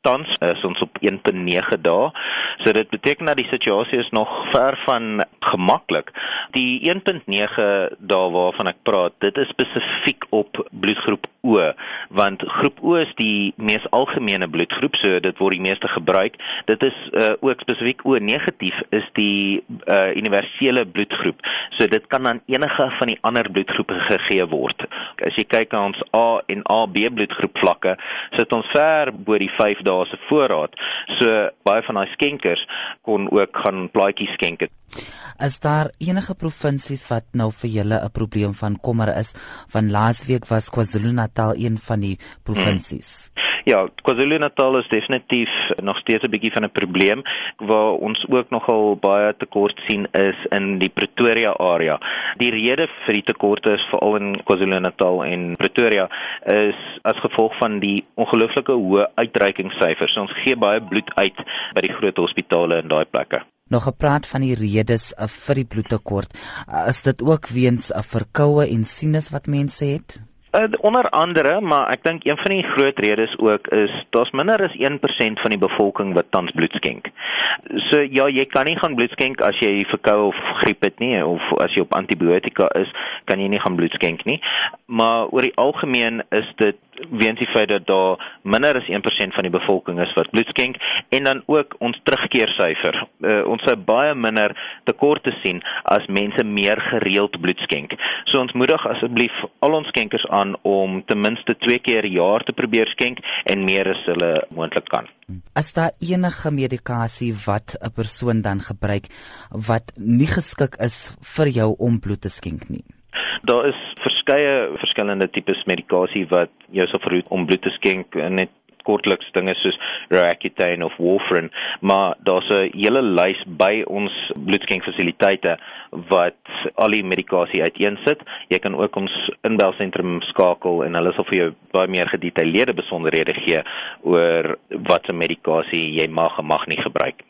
Tans is ons op 1.9 dae. So dit beteken dat die situasie is nog ver van gemaklik. Die 1.9 dae waarvan ek praat, dit is spesifiek op bloedgroep O, want groep O is die mees algemene bloedgroep, so dit word die meeste gebruik. Dit is uh, ook spesifiek O negatief is die uh, universele bloedgroep. So dit kan aan enige van die ander bloedgroepe gegee word. As jy kyk na ons A en AB bloedgroep vlakke, sit ons ver bo die 5 dae se voorraad. So baie van daai skenkers kon ook gaan plaatjies skenk. Is daar enige provinsies wat nou vir julle 'n probleem van kommer is? Van laasweek was KwaZulu-Natal een van die provinsies. Hmm. Ja, KwaZulu-Natal is definitief nog steeds 'n bietjie van 'n probleem waar ons ook nogal baie tekort sien is in die Pretoria area. Die rede vir die tekorte is veral in KwaZulu-Natal en Pretoria is as gevolg van die ongelooflike hoë uitreikingssyfers. Ons gee baie bloed uit by die groot hospitale in daai plekke. Nog gepraat van die redes uh, vir die bloedtekort. Uh, is dit ook weens 'n verkoue en sinus wat mense het? Uh, onder andere, maar ek dink een van die groot redes ook is daar's minder as 1% van die bevolking wat tans bloed skenk. So ja, jy kan nie gaan bloed skenk as jy verkoue of griep het nie of as jy op antibiotika is, kan jy nie gaan bloed skenk nie. Maar oor die algemeen is dit weens die feit dat daar minder as 1% van die bevolking is wat bloed skenk en dan ook ons terugkeersyfer. Uh, ons sou baie minder tekorte sien as mense meer gereeld bloed skenk. So ons moedig asseblief al ons skenkers aan om ten minste 2 keer per jaar te probeer skenk en meer as hulle moontlik kan. As daar enige medikasie wat 'n persoon dan gebruik wat nie geskik is vir jou om bloed te skenk nie. Daar is verskeie verskillende tipes medikasie wat jou sal verhoed om bloed te skenk net kortliks dinge soos Roaccutane of Warfarin, maar daar's 'n hele lys by ons bloedskenkfasiliteite wat al die medikasie uiteensit. Jy kan ook ons inbelsentrum skakel en hulle sal vir jou baie meer gedetailleerde besonderhede gee oor watter medikasie jy mag en mag nie gebruik nie.